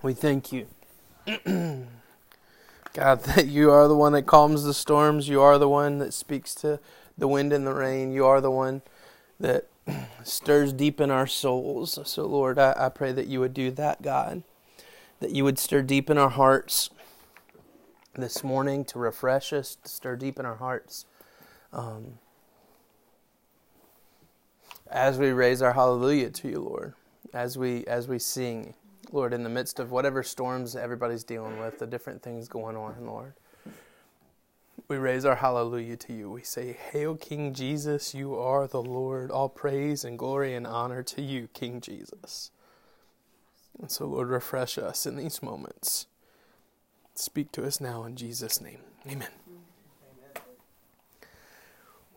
We thank you. God, that you are the one that calms the storms. You are the one that speaks to the wind and the rain. You are the one that stirs deep in our souls. So, Lord, I, I pray that you would do that, God. That you would stir deep in our hearts this morning to refresh us, to stir deep in our hearts. Um, as we raise our hallelujah to you, Lord, as we as we sing, Lord, in the midst of whatever storms everybody's dealing with, the different things going on, Lord. We raise our hallelujah to you. We say, Hail, King Jesus, you are the Lord. All praise and glory and honor to you, King Jesus. And so, Lord, refresh us in these moments. Speak to us now in Jesus' name. Amen.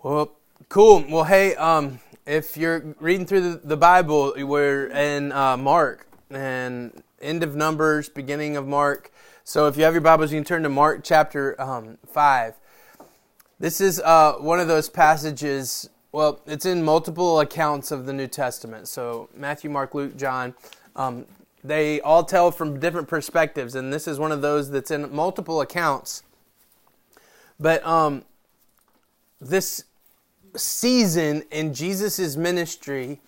Well, cool. Well, hey, um, if you're reading through the, the Bible, we're in uh, Mark and end of Numbers, beginning of Mark. So if you have your Bibles, you can turn to Mark chapter um, 5. This is uh, one of those passages, well, it's in multiple accounts of the New Testament. So Matthew, Mark, Luke, John, um, they all tell from different perspectives, and this is one of those that's in multiple accounts. But um, this season in Jesus' ministry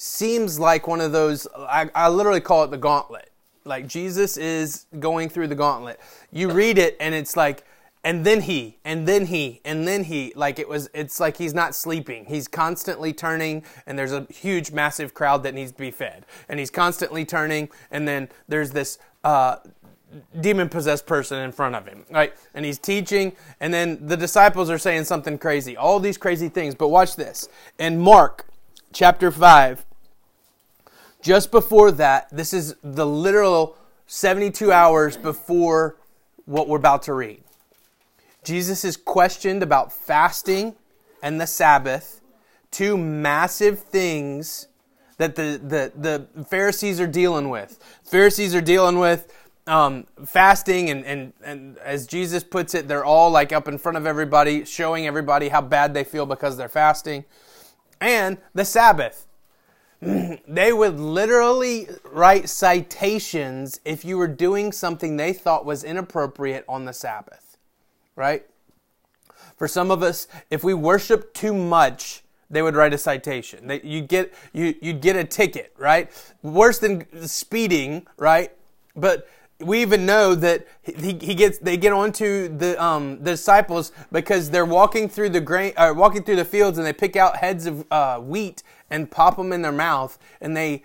seems like one of those, I, I literally call it the gauntlet. Like Jesus is going through the gauntlet. You read it and it's like, and then he, and then he, and then he. Like it was, it's like he's not sleeping. He's constantly turning, and there's a huge, massive crowd that needs to be fed. And he's constantly turning, and then there's this uh, demon possessed person in front of him, right? And he's teaching, and then the disciples are saying something crazy, all these crazy things. But watch this. In Mark chapter 5, just before that, this is the literal 72 hours before what we're about to read. Jesus is questioned about fasting and the Sabbath, two massive things that the, the, the Pharisees are dealing with. Pharisees are dealing with um, fasting, and, and, and as Jesus puts it, they're all like up in front of everybody, showing everybody how bad they feel because they're fasting. And the Sabbath. they would literally write citations if you were doing something they thought was inappropriate on the Sabbath, right? For some of us, if we worship too much, they would write a citation. you get you you'd get a ticket, right? Worse than speeding, right? But we even know that he, he gets they get onto the um, the disciples because they're walking through the grain uh, walking through the fields and they pick out heads of uh, wheat and pop them in their mouth and they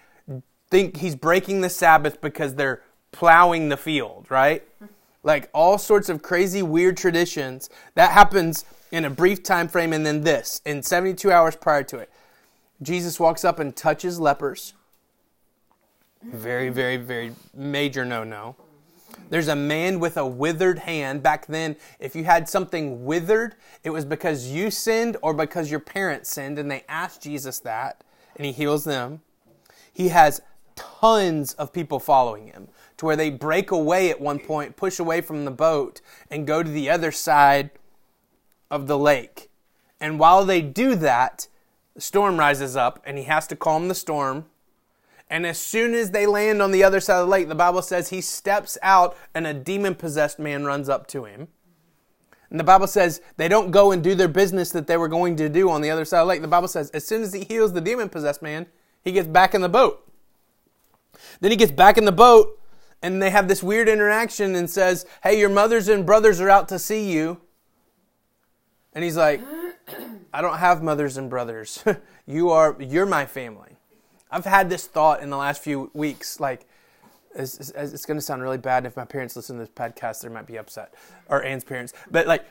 think he's breaking the Sabbath because they're plowing the field, right? Like all sorts of crazy weird traditions that happens in a brief time frame and then this in 72 hours prior to it. Jesus walks up and touches lepers. Very, very, very major no no. There's a man with a withered hand. Back then, if you had something withered, it was because you sinned or because your parents sinned, and they asked Jesus that, and he heals them. He has tons of people following him to where they break away at one point, push away from the boat, and go to the other side of the lake. And while they do that, the storm rises up, and he has to calm the storm and as soon as they land on the other side of the lake, the Bible says he steps out and a demon possessed man runs up to him. And the Bible says they don't go and do their business that they were going to do on the other side of the lake. The Bible says as soon as he heals the demon possessed man, he gets back in the boat. Then he gets back in the boat and they have this weird interaction and says, Hey, your mothers and brothers are out to see you. And he's like, I don't have mothers and brothers. you are, you're my family. I've had this thought in the last few weeks, like, it's, it's, it's going to sound really bad. If my parents listen to this podcast, they might be upset, or Anne's parents. But like,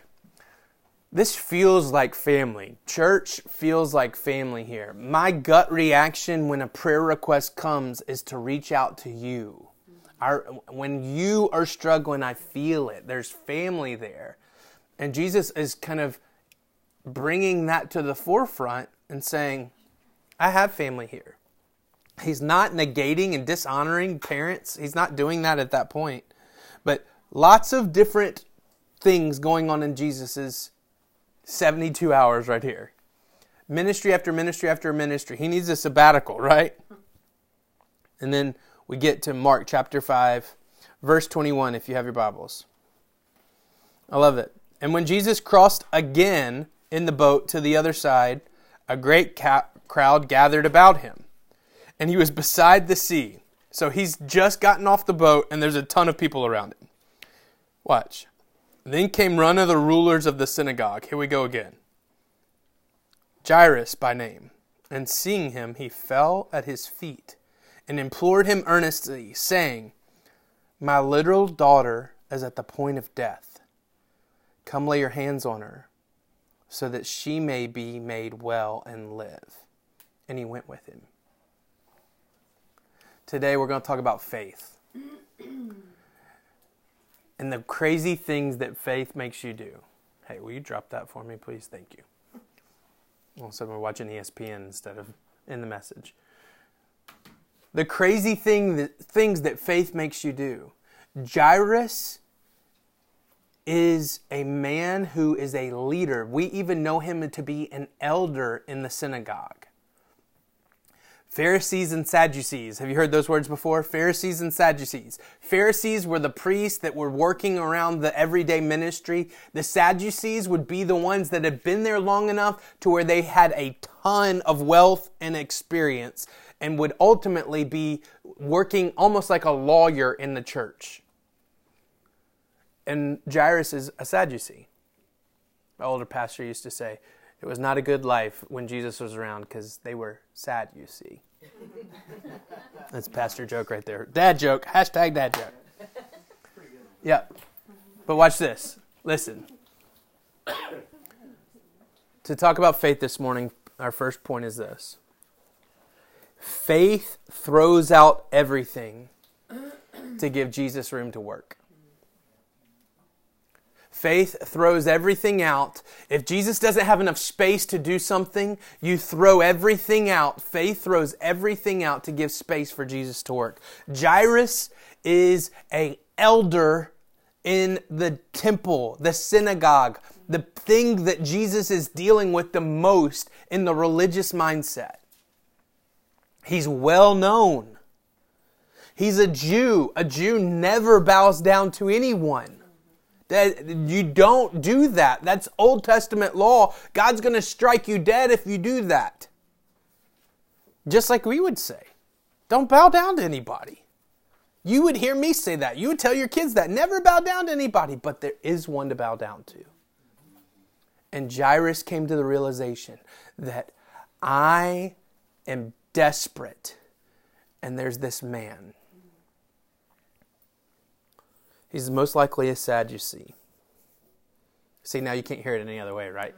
this feels like family. Church feels like family here. My gut reaction when a prayer request comes is to reach out to you. Our, when you are struggling, I feel it. There's family there. And Jesus is kind of bringing that to the forefront and saying, I have family here. He's not negating and dishonoring parents. He's not doing that at that point. But lots of different things going on in Jesus's 72 hours right here. Ministry after ministry after ministry. He needs a sabbatical, right? And then we get to Mark chapter 5, verse 21, if you have your Bibles. I love it. And when Jesus crossed again in the boat to the other side, a great ca- crowd gathered about him. And he was beside the sea. So he's just gotten off the boat, and there's a ton of people around him. Watch. Then came one of the rulers of the synagogue. Here we go again. Jairus by name. And seeing him, he fell at his feet and implored him earnestly, saying, My little daughter is at the point of death. Come lay your hands on her, so that she may be made well and live. And he went with him. Today we're going to talk about faith. and the crazy things that faith makes you do. Hey, will you drop that for me, please? Thank you. Also, we're watching ESPN instead of in the message. The crazy thing that, things that faith makes you do. Jairus is a man who is a leader. We even know him to be an elder in the synagogue. Pharisees and Sadducees. Have you heard those words before? Pharisees and Sadducees. Pharisees were the priests that were working around the everyday ministry. The Sadducees would be the ones that had been there long enough to where they had a ton of wealth and experience and would ultimately be working almost like a lawyer in the church. And Jairus is a Sadducee. My older pastor used to say, it was not a good life when Jesus was around because they were sad, you see. That's pastor joke right there. Dad joke. Hashtag dad joke. Yeah. But watch this. Listen. to talk about faith this morning, our first point is this faith throws out everything to give Jesus room to work. Faith throws everything out. If Jesus doesn't have enough space to do something, you throw everything out. Faith throws everything out to give space for Jesus to work. Jairus is a elder in the temple, the synagogue, the thing that Jesus is dealing with the most in the religious mindset. He's well known. He's a Jew. A Jew never bows down to anyone. That you don't do that. That's Old Testament law. God's going to strike you dead if you do that. Just like we would say. Don't bow down to anybody. You would hear me say that. You would tell your kids that. Never bow down to anybody, but there is one to bow down to. And Jairus came to the realization that I am desperate, and there's this man He's most likely a Sadducee. See, now you can't hear it any other way, right?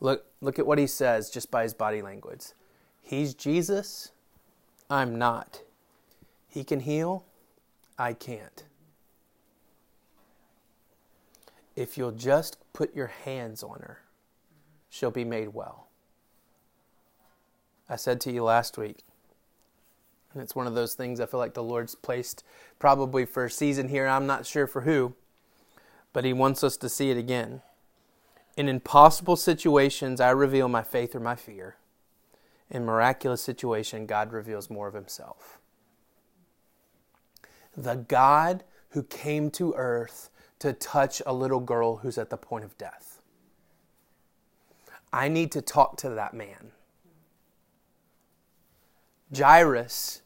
look, look at what he says just by his body language. He's Jesus. I'm not. He can heal. I can't. If you'll just put your hands on her, she'll be made well. I said to you last week, and it's one of those things I feel like the Lord's placed probably for a season here. I'm not sure for who, but He wants us to see it again. In impossible situations, I reveal my faith or my fear. In miraculous situation, God reveals more of Himself. The God who came to earth to touch a little girl who's at the point of death. I need to talk to that man. Jairus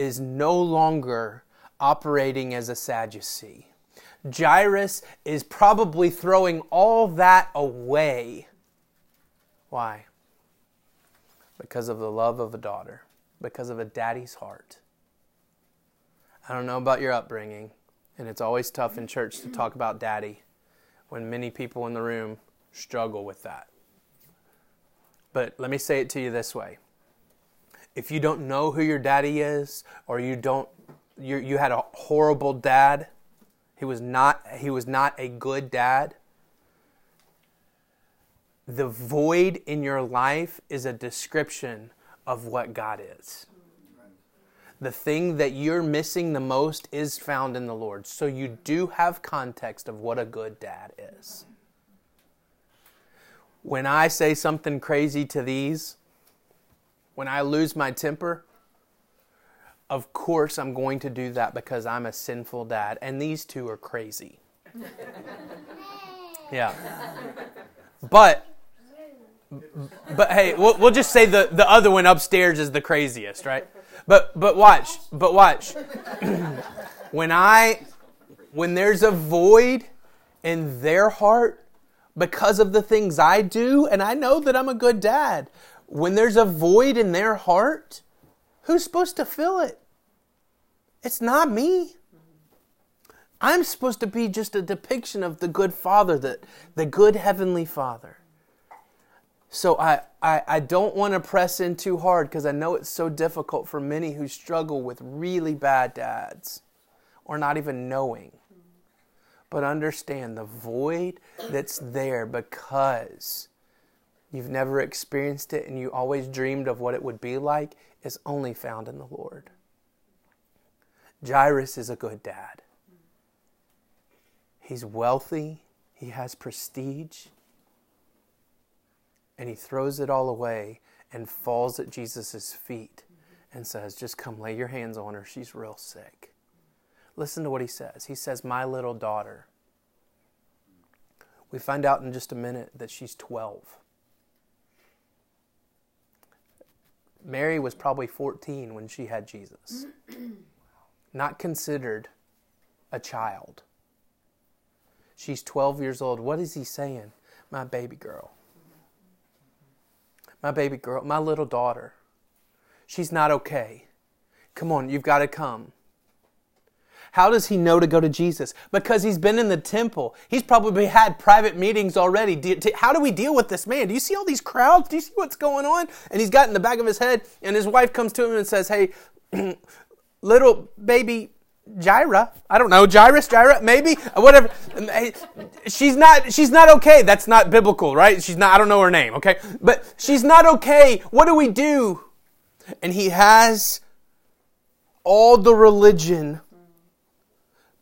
is no longer operating as a Sadducee. Jairus is probably throwing all that away. Why? Because of the love of a daughter, because of a daddy's heart. I don't know about your upbringing, and it's always tough in church to talk about daddy when many people in the room struggle with that. But let me say it to you this way if you don't know who your daddy is or you don't you, you had a horrible dad he was not he was not a good dad the void in your life is a description of what God is. The thing that you're missing the most is found in the Lord. So you do have context of what a good dad is. When I say something crazy to these, When I lose my temper, of course I'm going to do that because I'm a sinful dad. And these two are crazy. Yeah. But but hey, we'll, we'll just say the, the other one upstairs is the craziest, right? But but watch, but watch. when I when there's a void in their heart because of the things I do, and I know that I'm a good dad, when there's a void in their heart, who's supposed to fill it? It's not me. I'm supposed to be just a depiction of the good father, the, the good heavenly father. So I, I, I don't want to press in too hard because I know it's so difficult for many who struggle with really bad dads or not even knowing. But understand the void that's there because you've never experienced it and you always dreamed of what it would be like is only found in the Lord. Jairus is a good dad. He's wealthy, he has prestige, and he throws it all away and falls at Jesus' feet and says, Just come lay your hands on her. She's real sick. Listen to what he says. He says, My little daughter. We find out in just a minute that she's 12. Mary was probably 14 when she had Jesus, not considered a child. She's 12 years old. What is he saying? My baby girl. My baby girl, my little daughter. She's not okay. Come on, you've got to come. How does he know to go to Jesus? Because he's been in the temple. He's probably had private meetings already. How do we deal with this man? Do you see all these crowds? Do you see what's going on? And he's got in the back of his head, and his wife comes to him and says, Hey, little baby Gyra. I don't know, Jairus, Gyra, maybe, uh, whatever. Uh, she's not, she's not okay. That's not biblical, right? She's not, I don't know her name, okay? But she's not okay. What do we do? And he has all the religion,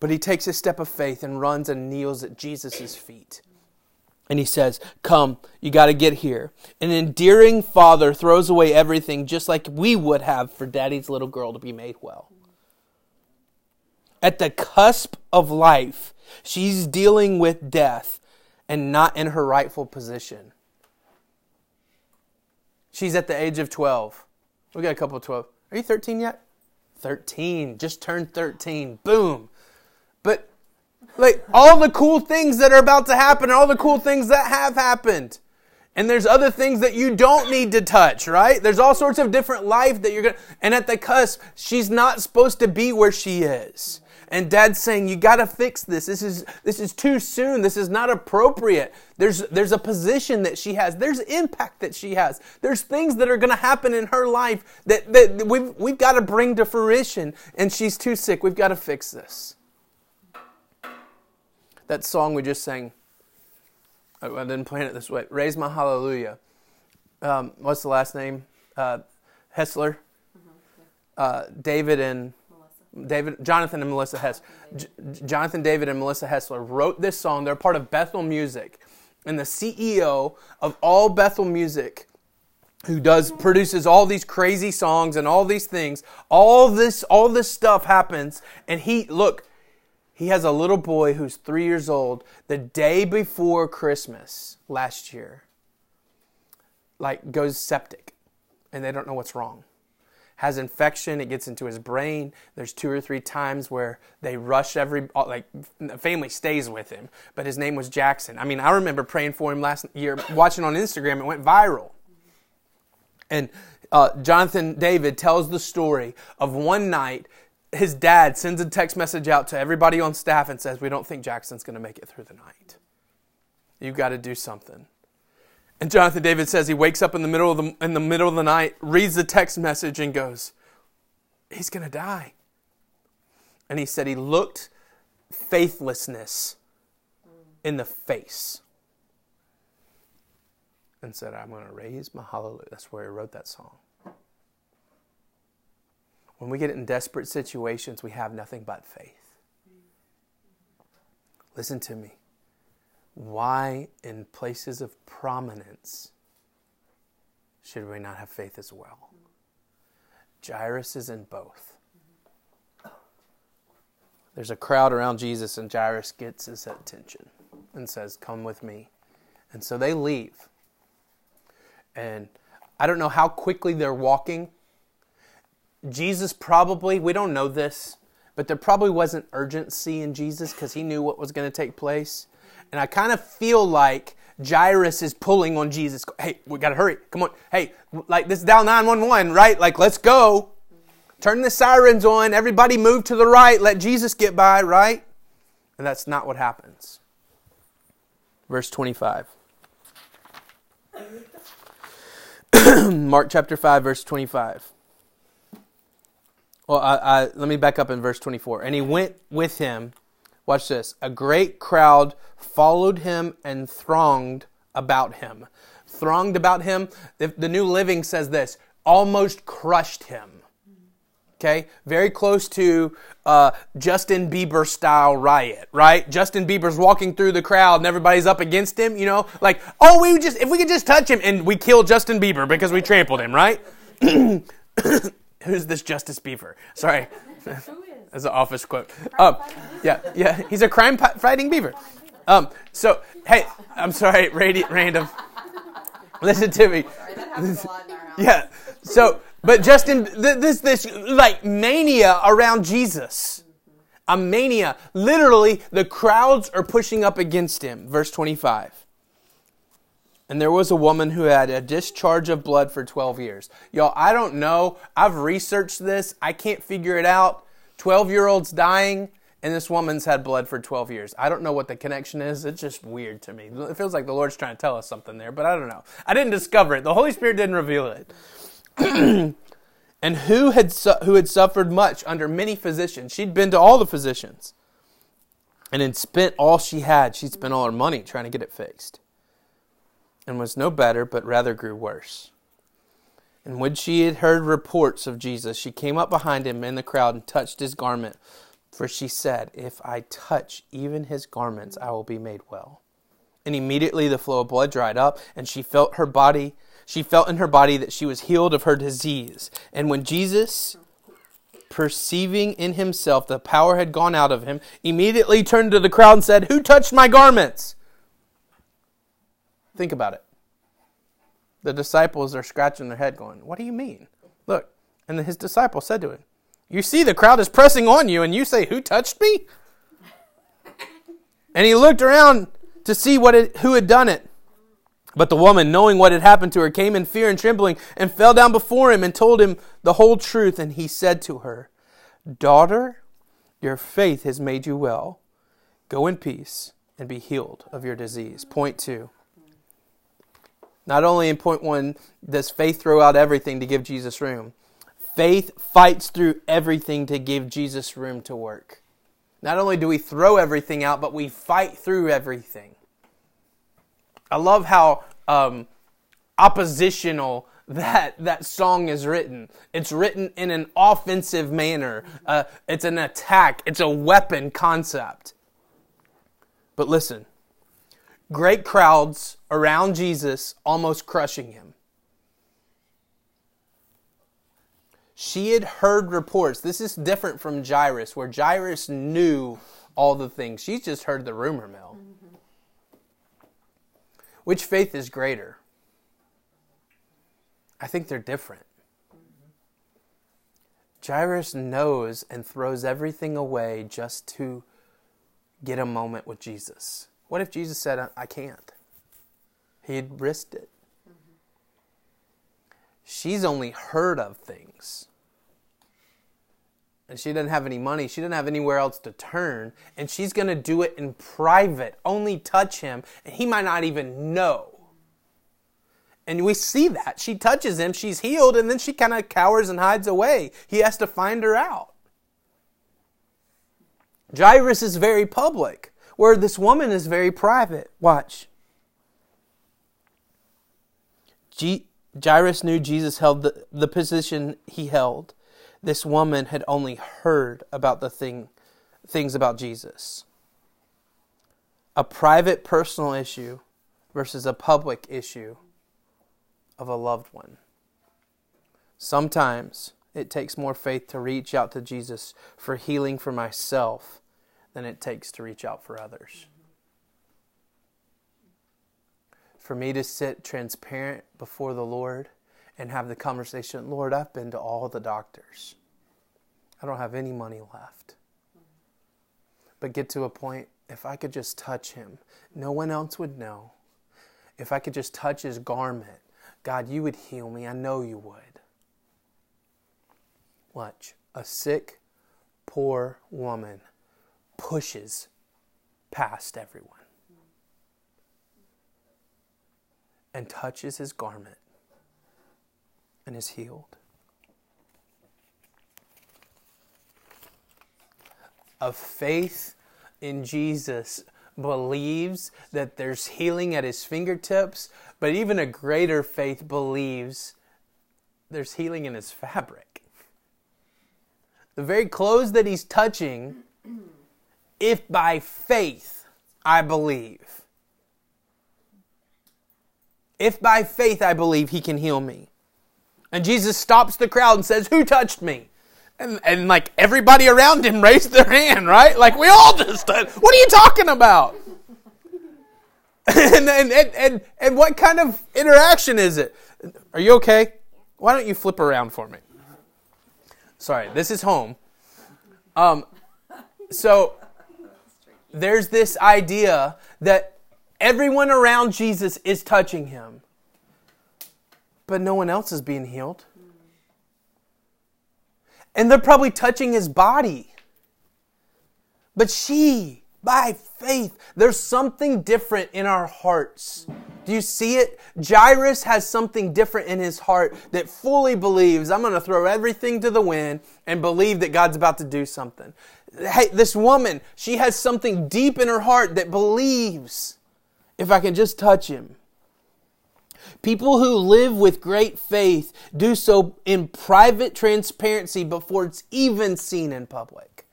but he takes a step of faith and runs and kneels at Jesus' feet. And he says, Come, you got to get here. An endearing father throws away everything just like we would have for daddy's little girl to be made well at the cusp of life. She's dealing with death and not in her rightful position. She's at the age of 12. We got a couple of 12. Are you 13 yet? 13. Just turned 13. Boom. But like all the cool things that are about to happen, all the cool things that have happened. And there's other things that you don't need to touch, right? There's all sorts of different life that you're going to, and at the cusp, she's not supposed to be where she is. And dad's saying, you got to fix this. This is, this is too soon. This is not appropriate. There's, there's a position that she has. There's impact that she has. There's things that are going to happen in her life that, that we've, we've got to bring to fruition. And she's too sick. We've got to fix this. That song we just sang, I didn't plan it this way. Raise my hallelujah. Um, what's the last name? Uh, Hessler. Mm-hmm, uh, David and David, Jonathan and Melissa Hess, J- Jonathan David and Melissa Hessler wrote this song. They're part of Bethel Music, and the CEO of all Bethel Music, who does produces all these crazy songs and all these things, all this all this stuff happens, and he look, he has a little boy who's three years old. The day before Christmas last year, like goes septic, and they don't know what's wrong has infection, it gets into his brain. There's two or three times where they rush every, like, the family stays with him. But his name was Jackson. I mean, I remember praying for him last year, watching on Instagram, it went viral. And uh, Jonathan David tells the story of one night his dad sends a text message out to everybody on staff and says, We don't think Jackson's going to make it through the night. You've got to do something. And Jonathan David says he wakes up in the middle of the, in the middle of the night, reads the text message, and goes, He's going to die. And he said he looked faithlessness in the face and said, I'm going to raise my hallelujah. That's where he wrote that song. When we get in desperate situations, we have nothing but faith. Listen to me why, in places of prominence, should we not have faith as well? Jairus is in both. There's a crowd around Jesus, and Jairus gets his attention and says, Come with me. And so they leave. And I don't know how quickly they're walking. Jesus probably, we don't know this, but there probably wasn't urgency in Jesus because he knew what was going to take place. And I kind of feel like Jairus is pulling on Jesus. Hey, we got to hurry. Come on. Hey, like this is down 911, right? Like, let's go. Turn the sirens on. Everybody move to the right. Let Jesus get by, right? And that's not what happens. Verse 25. Mark chapter 5, verse 25. Well, I, I, let me back up in verse 24. And he went with him. Watch this. A great crowd followed him and thronged about him. Thronged about him. The, the New Living says this almost crushed him. Okay, very close to uh, Justin Bieber style riot, right? Justin Bieber's walking through the crowd and everybody's up against him. You know, like, oh, we just if we could just touch him and we kill Justin Bieber because we trampled him, right? Who's this Justice Beaver? Sorry, that's an office quote. Um, yeah, yeah, he's a crime fighting beaver. Um, so hey, I'm sorry, random. Listen to me. yeah, so but Justin, this this like mania around Jesus. A mania. Literally, the crowds are pushing up against him. Verse 25. And there was a woman who had a discharge of blood for 12 years. Y'all, I don't know. I've researched this. I can't figure it out. 12 year olds dying, and this woman's had blood for 12 years. I don't know what the connection is. It's just weird to me. It feels like the Lord's trying to tell us something there, but I don't know. I didn't discover it. The Holy Spirit didn't reveal it. and who had, su- who had suffered much under many physicians. She'd been to all the physicians and had spent all she had. She'd spent all her money trying to get it fixed and was no better, but rather grew worse. And when she had heard reports of Jesus, she came up behind him in the crowd and touched his garment. For she said, If I touch even his garments, I will be made well. And immediately the flow of blood dried up, and she felt her body she felt in her body that she was healed of her disease. And when Jesus, perceiving in himself the power had gone out of him, immediately turned to the crowd and said, Who touched my garments? Think about it. The disciples are scratching their head, going, What do you mean? Look. And his disciple said to him, You see, the crowd is pressing on you, and you say, Who touched me? And he looked around to see what it, who had done it. But the woman, knowing what had happened to her, came in fear and trembling and fell down before him and told him the whole truth. And he said to her, Daughter, your faith has made you well. Go in peace and be healed of your disease. Point two. Not only in point one does faith throw out everything to give Jesus room, faith fights through everything to give Jesus room to work. Not only do we throw everything out, but we fight through everything. I love how um, oppositional that that song is written. It's written in an offensive manner. Uh, it's an attack. It's a weapon concept. But listen, great crowds around Jesus, almost crushing him. She had heard reports. This is different from Jairus, where Jairus knew all the things. She's just heard the rumor mill. Which faith is greater? I think they're different. Jairus knows and throws everything away just to get a moment with Jesus. What if Jesus said, I can't? He'd risked it. She's only heard of things and she doesn't have any money. She doesn't have anywhere else to turn. And she's going to do it in private, only touch him, and he might not even know. And we see that. She touches him, she's healed, and then she kind of cowers and hides away. He has to find her out. Jairus is very public, where this woman is very private. Watch. G- Jairus knew Jesus held the, the position he held this woman had only heard about the thing, things about Jesus. A private personal issue versus a public issue of a loved one. Sometimes it takes more faith to reach out to Jesus for healing for myself than it takes to reach out for others. For me to sit transparent before the Lord and have the conversation Lord, I've been to all the doctors. I don't have any money left. But get to a point, if I could just touch him, no one else would know. If I could just touch his garment, God, you would heal me. I know you would. Watch. A sick, poor woman pushes past everyone and touches his garment and is healed. Of faith in Jesus believes that there's healing at his fingertips, but even a greater faith believes there's healing in his fabric. The very clothes that he's touching, if by faith I believe, if by faith I believe he can heal me. And Jesus stops the crowd and says, Who touched me? And, and like everybody around him raised their hand, right? Like we all just, did. what are you talking about? and, and, and, and, and what kind of interaction is it? Are you okay? Why don't you flip around for me? Sorry, this is home. Um, so there's this idea that everyone around Jesus is touching him, but no one else is being healed. And they're probably touching his body. But she, by faith, there's something different in our hearts. Do you see it? Jairus has something different in his heart that fully believes, I'm going to throw everything to the wind and believe that God's about to do something. Hey, this woman, she has something deep in her heart that believes if I can just touch him. People who live with great faith do so in private transparency before it's even seen in public.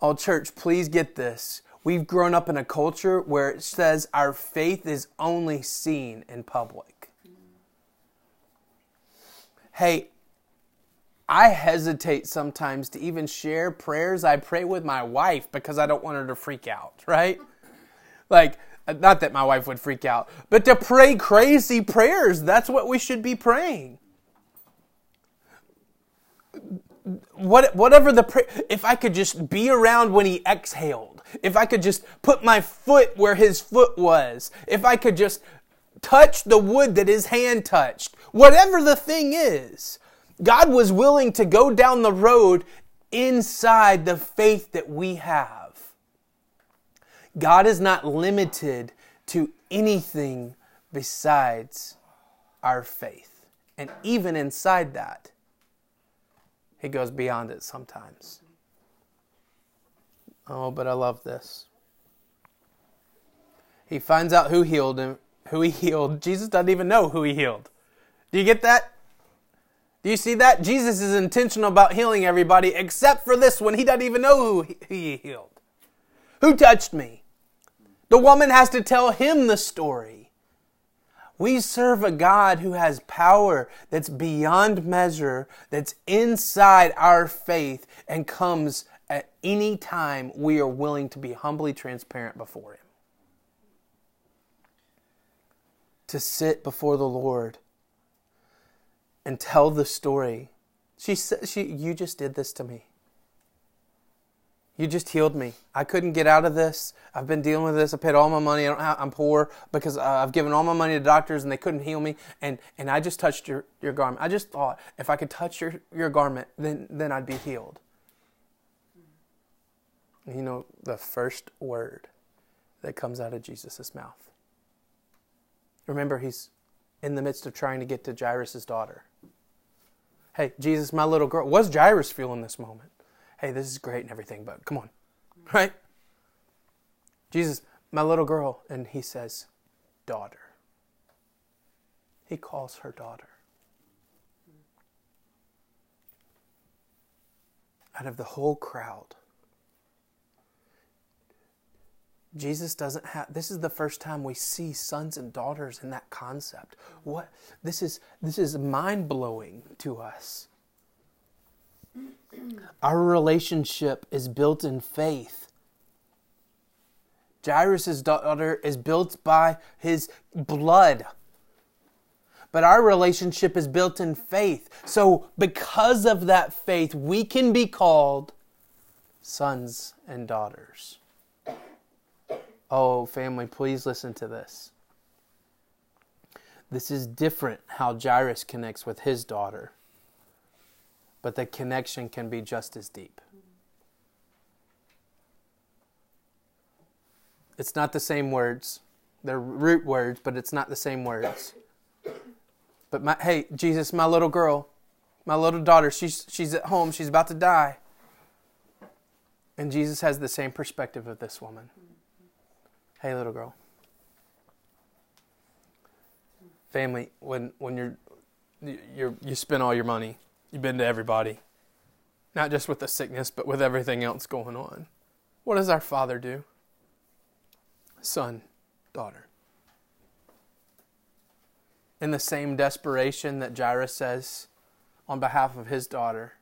Oh, church, please get this. We've grown up in a culture where it says our faith is only seen in public. Hey, I hesitate sometimes to even share prayers I pray with my wife because I don't want her to freak out, right? Like, not that my wife would freak out, but to pray crazy prayers. That's what we should be praying. What, whatever the prayer, if I could just be around when he exhaled, if I could just put my foot where his foot was, if I could just touch the wood that his hand touched, whatever the thing is, God was willing to go down the road inside the faith that we have. God is not limited to anything besides our faith. And even inside that, He goes beyond it sometimes. Oh, but I love this. He finds out who healed him, who he healed. Jesus doesn't even know who he healed. Do you get that? Do you see that? Jesus is intentional about healing everybody except for this one. He doesn't even know who he healed. Who touched me? The woman has to tell him the story. We serve a God who has power that's beyond measure, that's inside our faith, and comes any time we are willing to be humbly transparent before Him. To sit before the Lord and tell the story. She said, she, You just did this to me. You just healed me. I couldn't get out of this. I've been dealing with this. I paid all my money. I I'm poor because uh, I've given all my money to doctors and they couldn't heal me. And, and I just touched your, your garment. I just thought if I could touch your, your garment, then, then I'd be healed. You know, the first word that comes out of Jesus' mouth. Remember, he's in the midst of trying to get to Jairus' daughter. Hey, Jesus, my little girl. What's Jairus feeling this moment? hey, this is great and everything, but come on, right? Jesus, my little girl. And he says, daughter. He calls her daughter. Out of the whole crowd, Jesus doesn't have this is the first time we see sons and daughters in that concept. What this is this is mind-blowing to us. Our relationship is built in faith. Jairus' daughter is built by his blood. But our relationship is built in faith. So, because of that faith, we can be called sons and daughters. Oh, family, please listen to this. This is different how Jairus connects with his daughter, but the connection can be just as deep. It's not the same words. They're root words, but it's not the same words. But my, hey, Jesus, my little girl, my little daughter, she's, she's at home, she's about to die. And Jesus has the same perspective of this woman. Hey, little girl. Family, when, when you're, you're, you spend all your money, you've been to everybody, not just with the sickness, but with everything else going on. What does our Father do? Son, daughter. In the same desperation that Jairus says on behalf of his daughter,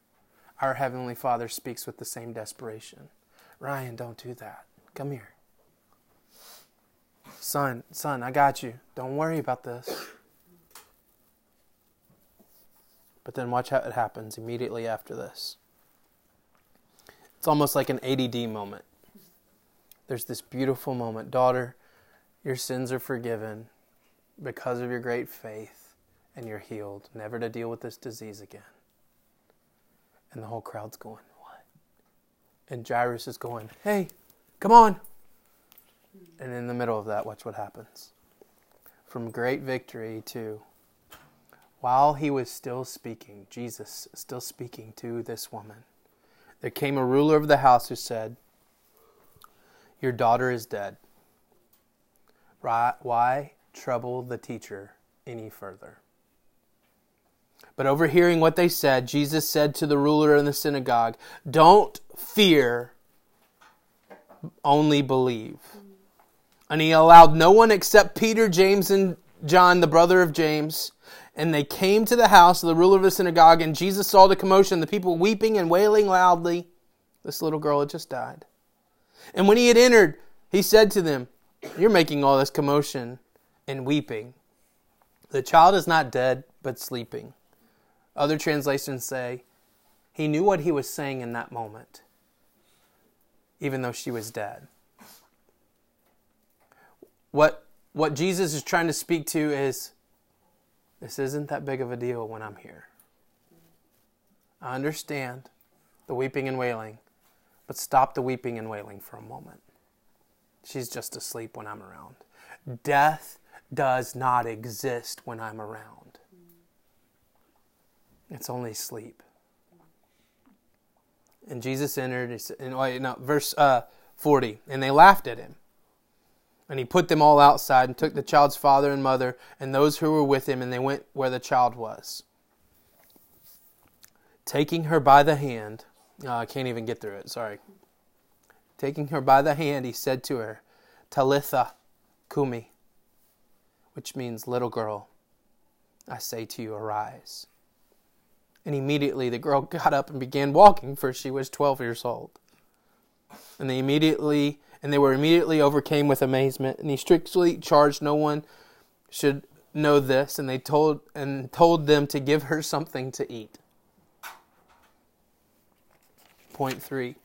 our Heavenly Father speaks with the same desperation. Ryan, don't do that. Come here. Son, son, I got you. Don't worry about this. But then watch how it happens immediately after this. It's almost like an ADD moment. There's this beautiful moment. Daughter, your sins are forgiven because of your great faith, and you're healed, never to deal with this disease again. And the whole crowd's going, What? And Jairus is going, Hey, come on. And in the middle of that, watch what happens. From great victory to while he was still speaking, Jesus still speaking to this woman, there came a ruler of the house who said, Your daughter is dead. Why trouble the teacher any further? But overhearing what they said, Jesus said to the ruler in the synagogue, Don't fear, only believe. And he allowed no one except Peter, James, and John, the brother of James. And they came to the house of the ruler of the synagogue, and Jesus saw the commotion, the people weeping and wailing loudly. This little girl had just died. And when he had entered, he said to them, You're making all this commotion and weeping. The child is not dead, but sleeping. Other translations say, He knew what he was saying in that moment, even though she was dead. What, what Jesus is trying to speak to is this isn't that big of a deal when I'm here. I understand the weeping and wailing, but stop the weeping and wailing for a moment. She's just asleep when I'm around. Death does not exist when I'm around, it's only sleep. And Jesus entered, and wait, no, verse uh, 40, and they laughed at him. And he put them all outside and took the child's father and mother and those who were with him, and they went where the child was. Taking her by the hand, oh, I can't even get through it, sorry. Taking her by the hand, he said to her, Talitha Kumi, which means little girl, I say to you, arise. And immediately the girl got up and began walking, for she was 12 years old. And they immediately and they were immediately overcame with amazement. And he strictly charged no one should know this, and they told and told them to give her something to eat. Point three.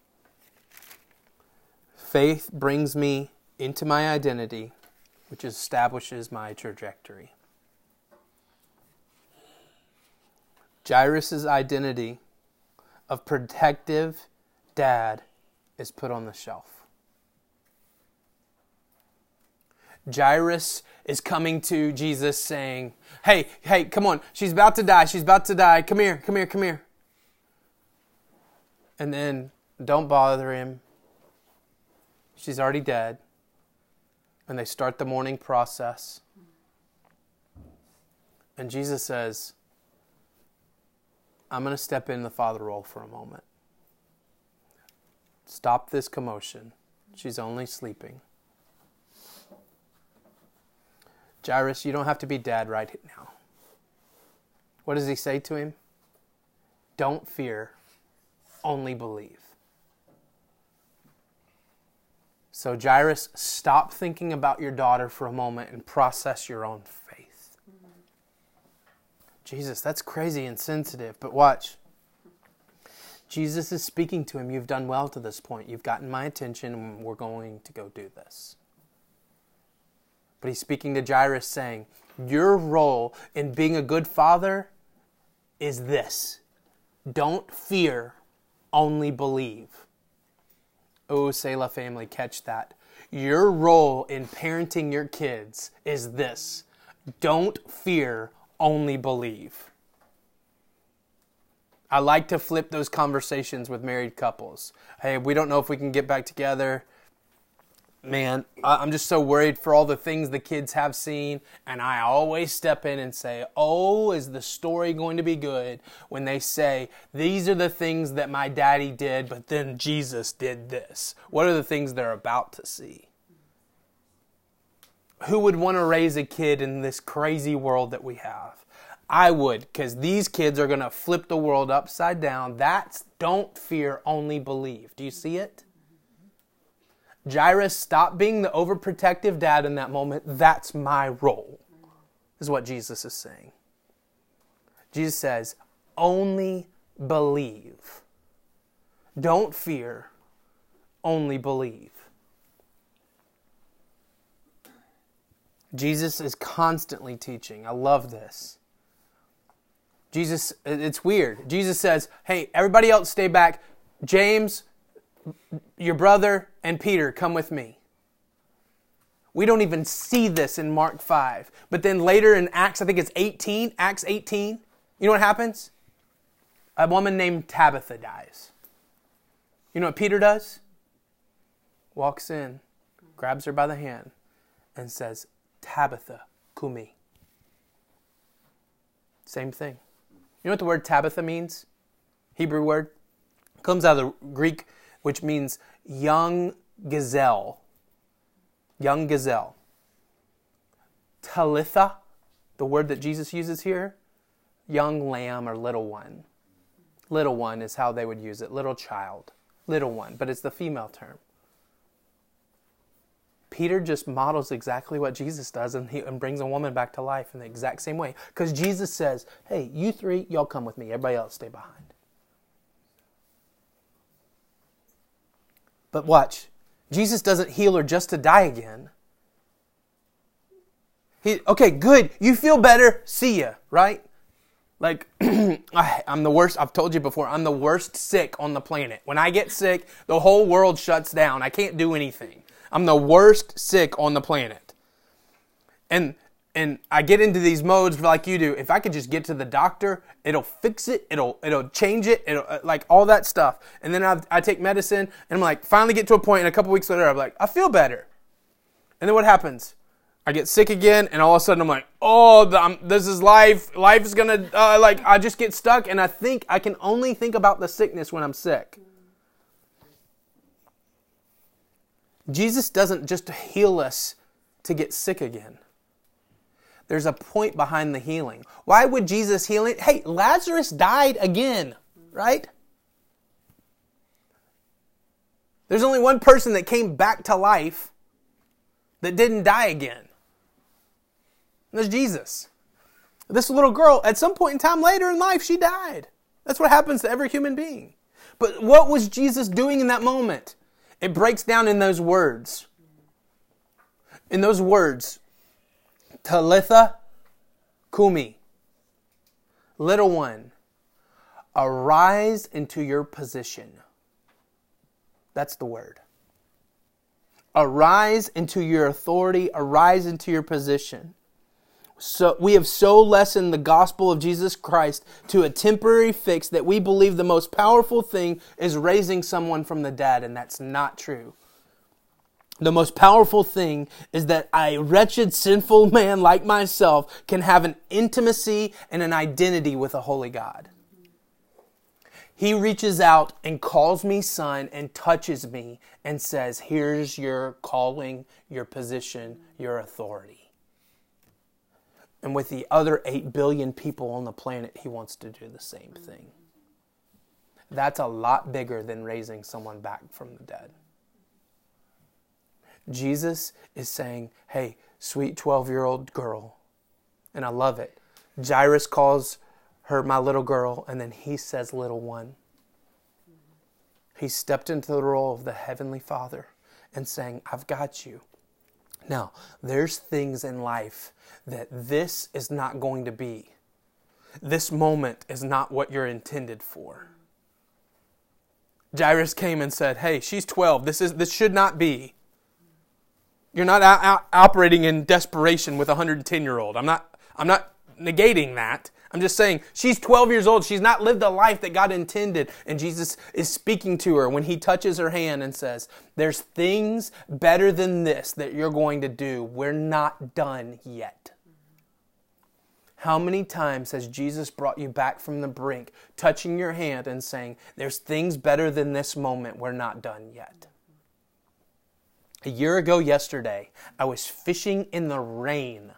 Faith brings me into my identity, which establishes my trajectory. Jairus' identity of protective dad is put on the shelf. Jairus is coming to Jesus saying, Hey, hey, come on. She's about to die. She's about to die. Come here, come here, come here. And then don't bother him. She's already dead. And they start the mourning process. And Jesus says, I'm going to step in the father role for a moment. Stop this commotion. She's only sleeping. Jairus, you don't have to be dad right now. What does he say to him? Don't fear, only believe. So, Jairus, stop thinking about your daughter for a moment and process your own faith. Mm-hmm. Jesus, that's crazy and sensitive, but watch. Jesus is speaking to him. You've done well to this point. You've gotten my attention, and we're going to go do this. But he's speaking to Jairus, saying, Your role in being a good father is this don't fear, only believe. Oh, Selah family, catch that. Your role in parenting your kids is this don't fear, only believe. I like to flip those conversations with married couples. Hey, we don't know if we can get back together man, I'm just so worried for all the things the kids have seen. And I always step in and say, Oh, is the story going to be good when they say, These are the things that my daddy did, but then Jesus did this? What are the things they're about to see? Who would want to raise a kid in this crazy world that we have? I would, because these kids are going to flip the world upside down. That's don't fear, only believe. Do you see it? Jairus, stop being the overprotective dad in that moment. That's my role, is what Jesus is saying. Jesus says, only believe. Don't fear, only believe. Jesus is constantly teaching. I love this. Jesus, it's weird. Jesus says, hey, everybody else stay back. James, your brother and Peter, come with me. We don't even see this in Mark 5. But then later in Acts, I think it's 18, Acts 18, you know what happens? A woman named Tabitha dies. You know what Peter does? Walks in, grabs her by the hand, and says, Tabitha, kumi. Same thing. You know what the word Tabitha means? Hebrew word? It comes out of the Greek which means young gazelle. Young gazelle. Talitha, the word that Jesus uses here, young lamb or little one. Little one is how they would use it, little child, little one, but it's the female term. Peter just models exactly what Jesus does and, he, and brings a woman back to life in the exact same way. Because Jesus says, hey, you three, y'all come with me. Everybody else stay behind. But watch, Jesus doesn't heal her just to die again. He, okay, good. You feel better. See ya, right? Like, I'm the worst. I've told you before, I'm the worst sick on the planet. When I get sick, the whole world shuts down. I can't do anything. I'm the worst sick on the planet. And and I get into these modes like you do. If I could just get to the doctor, it'll fix it. It'll it'll change it. It'll uh, like all that stuff. And then I, I take medicine, and I'm like, finally get to a point. And a couple weeks later, I'm like, I feel better. And then what happens? I get sick again, and all of a sudden I'm like, oh, the, this is life. Life is gonna uh, like I just get stuck, and I think I can only think about the sickness when I'm sick. Jesus doesn't just heal us to get sick again. There's a point behind the healing. Why would Jesus heal it? Hey, Lazarus died again, right? There's only one person that came back to life that didn't die again. That's Jesus. This little girl, at some point in time later in life, she died. That's what happens to every human being. But what was Jesus doing in that moment? It breaks down in those words. In those words, Talitha Kumi. Little one, arise into your position. That's the word. Arise into your authority, arise into your position. So we have so lessened the gospel of Jesus Christ to a temporary fix that we believe the most powerful thing is raising someone from the dead, and that's not true the most powerful thing is that a wretched, sinful man like myself can have an intimacy and an identity with a holy God. He reaches out and calls me son and touches me and says, Here's your calling, your position, your authority. And with the other 8 billion people on the planet, he wants to do the same thing. That's a lot bigger than raising someone back from the dead. Jesus is saying, Hey, sweet 12 year old girl, and I love it. Jairus calls her my little girl, and then he says, Little one. He stepped into the role of the Heavenly Father and saying, I've got you. Now, there's things in life that this is not going to be. This moment is not what you're intended for. Jairus came and said, "Hey, she's 12. This is this should not be. You're not out, operating in desperation with a 110-year-old. I'm not I'm not negating that. I'm just saying she's 12 years old. She's not lived the life that God intended. And Jesus is speaking to her when he touches her hand and says, There's things better than this that you're going to do. We're not done yet. How many times has Jesus brought you back from the brink, touching your hand and saying, There's things better than this moment. We're not done yet? A year ago, yesterday, I was fishing in the rain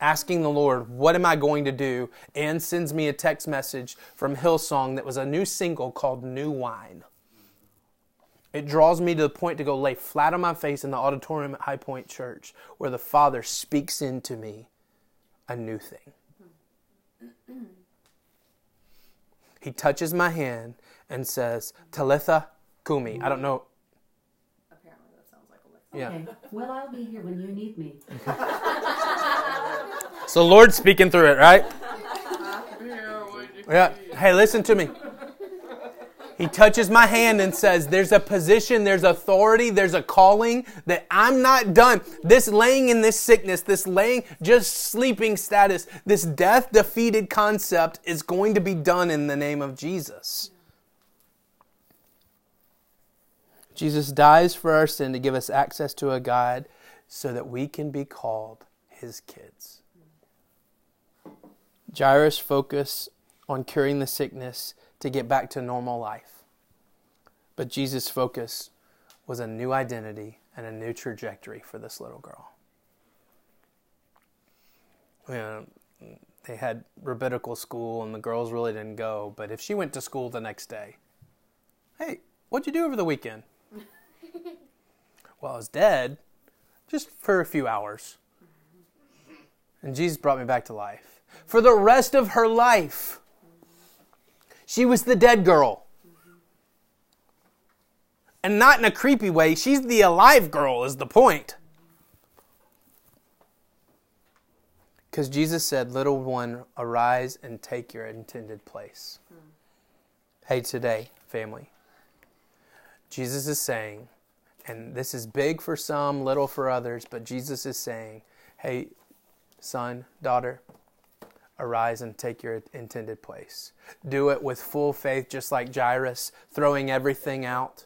asking the Lord, What am I going to do? and sends me a text message from Hillsong that was a new single called New Wine. It draws me to the point to go lay flat on my face in the auditorium at High Point Church where the Father speaks into me a new thing. He touches my hand and says, Talitha Kumi. I don't know. Apparently, that sounds like a Yeah. Okay. Well, I'll be here when you need me. So Lord speaking through it, right? Yeah. Hey, listen to me. He touches my hand and says, There's a position, there's authority, there's a calling that I'm not done. This laying in this sickness, this laying, just sleeping status, this death defeated concept is going to be done in the name of Jesus. Jesus dies for our sin to give us access to a God so that we can be called his kids. Jairus focused on curing the sickness to get back to normal life. But Jesus' focus was a new identity and a new trajectory for this little girl. You know, they had rabbinical school and the girls really didn't go, but if she went to school the next day, hey, what'd you do over the weekend? Well, I was dead just for a few hours. And Jesus brought me back to life for the rest of her life. She was the dead girl. And not in a creepy way, she's the alive girl, is the point. Because Jesus said, Little one, arise and take your intended place. Hmm. Hey, today, family, Jesus is saying, and this is big for some, little for others, but Jesus is saying, Hey, son, daughter, arise and take your intended place. Do it with full faith, just like Jairus, throwing everything out.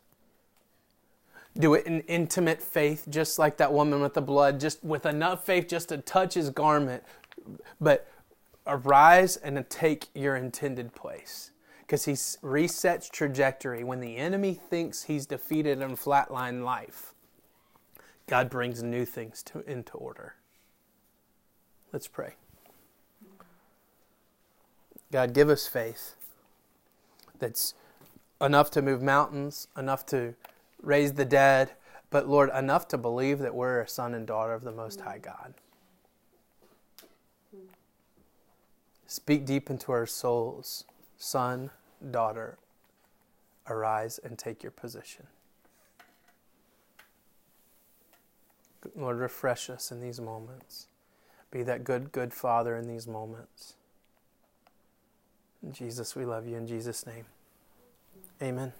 Do it in intimate faith, just like that woman with the blood, just with enough faith just to touch his garment. But arise and take your intended place. Because he resets trajectory. When the enemy thinks he's defeated and flatline life, God brings new things to, into order. Let's pray. God, give us faith that's enough to move mountains, enough to raise the dead, but Lord, enough to believe that we're a son and daughter of the Most High God. Speak deep into our souls, son, daughter, arise and take your position. Lord, refresh us in these moments. Be that good, good Father in these moments. Jesus, we love you in Jesus' name. Amen.